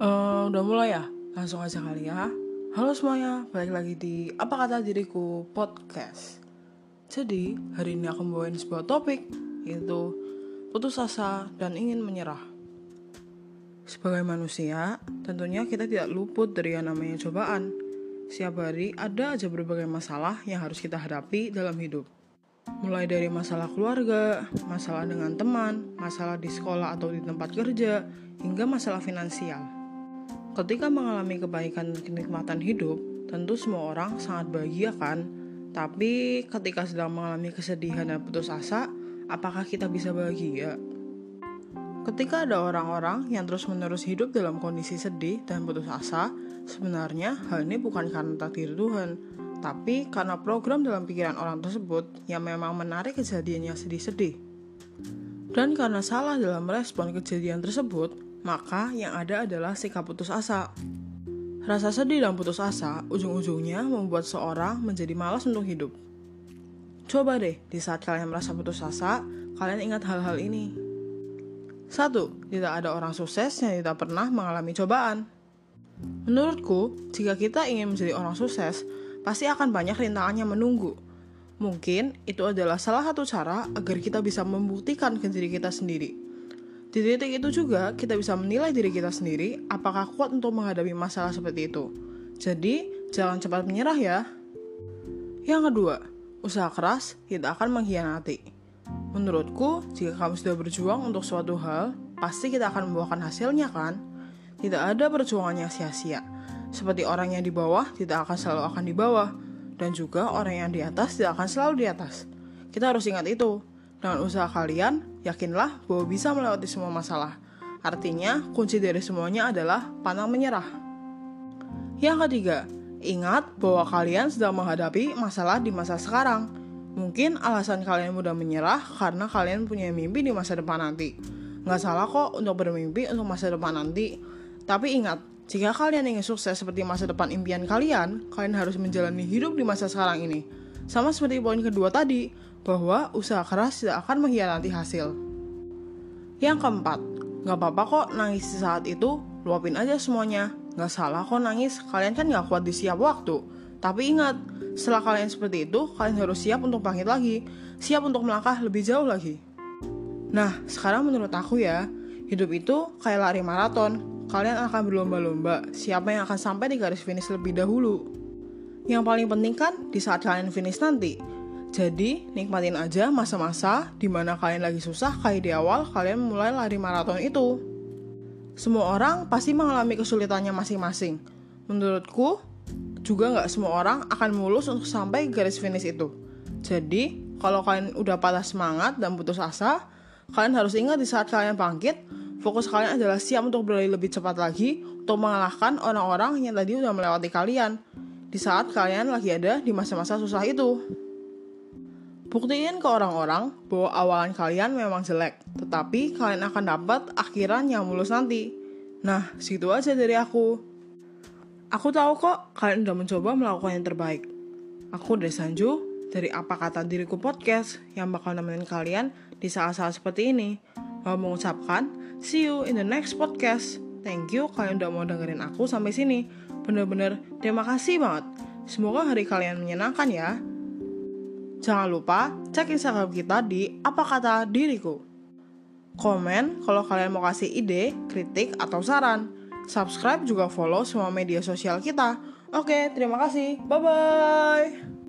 Uh, udah mulai ya? Langsung aja kali ya. Halo semuanya, balik lagi di Apa Kata Diriku Podcast. Jadi, hari ini aku membawain sebuah topik, yaitu putus asa dan ingin menyerah. Sebagai manusia, tentunya kita tidak luput dari yang namanya cobaan. Setiap hari ada aja berbagai masalah yang harus kita hadapi dalam hidup. Mulai dari masalah keluarga, masalah dengan teman, masalah di sekolah atau di tempat kerja, hingga masalah finansial. Ketika mengalami kebaikan dan kenikmatan hidup, tentu semua orang sangat bahagia kan? Tapi ketika sedang mengalami kesedihan dan putus asa, apakah kita bisa bahagia? Ketika ada orang-orang yang terus-menerus hidup dalam kondisi sedih dan putus asa, sebenarnya hal ini bukan karena takdir Tuhan, tapi karena program dalam pikiran orang tersebut yang memang menarik kejadian yang sedih-sedih. Dan karena salah dalam merespon kejadian tersebut, maka yang ada adalah sikap putus asa. Rasa sedih dan putus asa ujung-ujungnya membuat seorang menjadi malas untuk hidup. Coba deh, di saat kalian merasa putus asa, kalian ingat hal-hal ini. Satu, tidak ada orang sukses yang tidak pernah mengalami cobaan. Menurutku, jika kita ingin menjadi orang sukses, pasti akan banyak rintangan yang menunggu. Mungkin itu adalah salah satu cara agar kita bisa membuktikan ke diri kita sendiri di titik itu juga kita bisa menilai diri kita sendiri apakah kuat untuk menghadapi masalah seperti itu. Jadi, jangan cepat menyerah ya. Yang kedua, usaha keras tidak akan mengkhianati. Menurutku, jika kamu sudah berjuang untuk suatu hal, pasti kita akan membuahkan hasilnya kan? Tidak ada perjuangan yang sia-sia. Seperti orang yang di bawah tidak akan selalu akan di bawah, dan juga orang yang di atas tidak akan selalu di atas. Kita harus ingat itu. Dengan usaha kalian, yakinlah bahwa bisa melewati semua masalah. Artinya, kunci dari semuanya adalah pantang menyerah. Yang ketiga, ingat bahwa kalian sedang menghadapi masalah di masa sekarang. Mungkin alasan kalian mudah menyerah karena kalian punya mimpi di masa depan nanti. Nggak salah kok untuk bermimpi untuk masa depan nanti. Tapi ingat, jika kalian ingin sukses seperti masa depan impian kalian, kalian harus menjalani hidup di masa sekarang ini. Sama seperti poin kedua tadi, bahwa usaha keras tidak akan mengkhianati hasil. Yang keempat, gak apa-apa kok nangis di saat itu, luapin aja semuanya. Gak salah kok nangis, kalian kan gak kuat di siap waktu. Tapi ingat, setelah kalian seperti itu, kalian harus siap untuk bangkit lagi, siap untuk melangkah lebih jauh lagi. Nah, sekarang menurut aku ya, hidup itu kayak lari maraton. Kalian akan berlomba-lomba, siapa yang akan sampai di garis finish lebih dahulu. Yang paling penting kan, di saat kalian finish nanti, jadi, nikmatin aja masa-masa di mana kalian lagi susah kayak di awal kalian mulai lari maraton itu. Semua orang pasti mengalami kesulitannya masing-masing. Menurutku, juga nggak semua orang akan mulus untuk sampai garis finish itu. Jadi, kalau kalian udah patah semangat dan putus asa, kalian harus ingat di saat kalian bangkit, fokus kalian adalah siap untuk berlari lebih cepat lagi untuk mengalahkan orang-orang yang tadi udah melewati kalian. Di saat kalian lagi ada di masa-masa susah itu. Buktiin ke orang-orang bahwa awalan kalian memang jelek, tetapi kalian akan dapat akhiran yang mulus nanti. Nah, situ aja dari aku. Aku tahu kok kalian udah mencoba melakukan yang terbaik. Aku dari Sanju, dari Apa Kata Diriku Podcast, yang bakal nemenin kalian di saat-saat seperti ini. Mau mengucapkan, see you in the next podcast. Thank you kalian udah mau dengerin aku sampai sini. Bener-bener terima kasih banget. Semoga hari kalian menyenangkan ya. Jangan lupa cek Instagram kita di apa kata diriku. Komen kalau kalian mau kasih ide, kritik, atau saran. Subscribe juga follow semua media sosial kita. Oke, terima kasih. Bye-bye.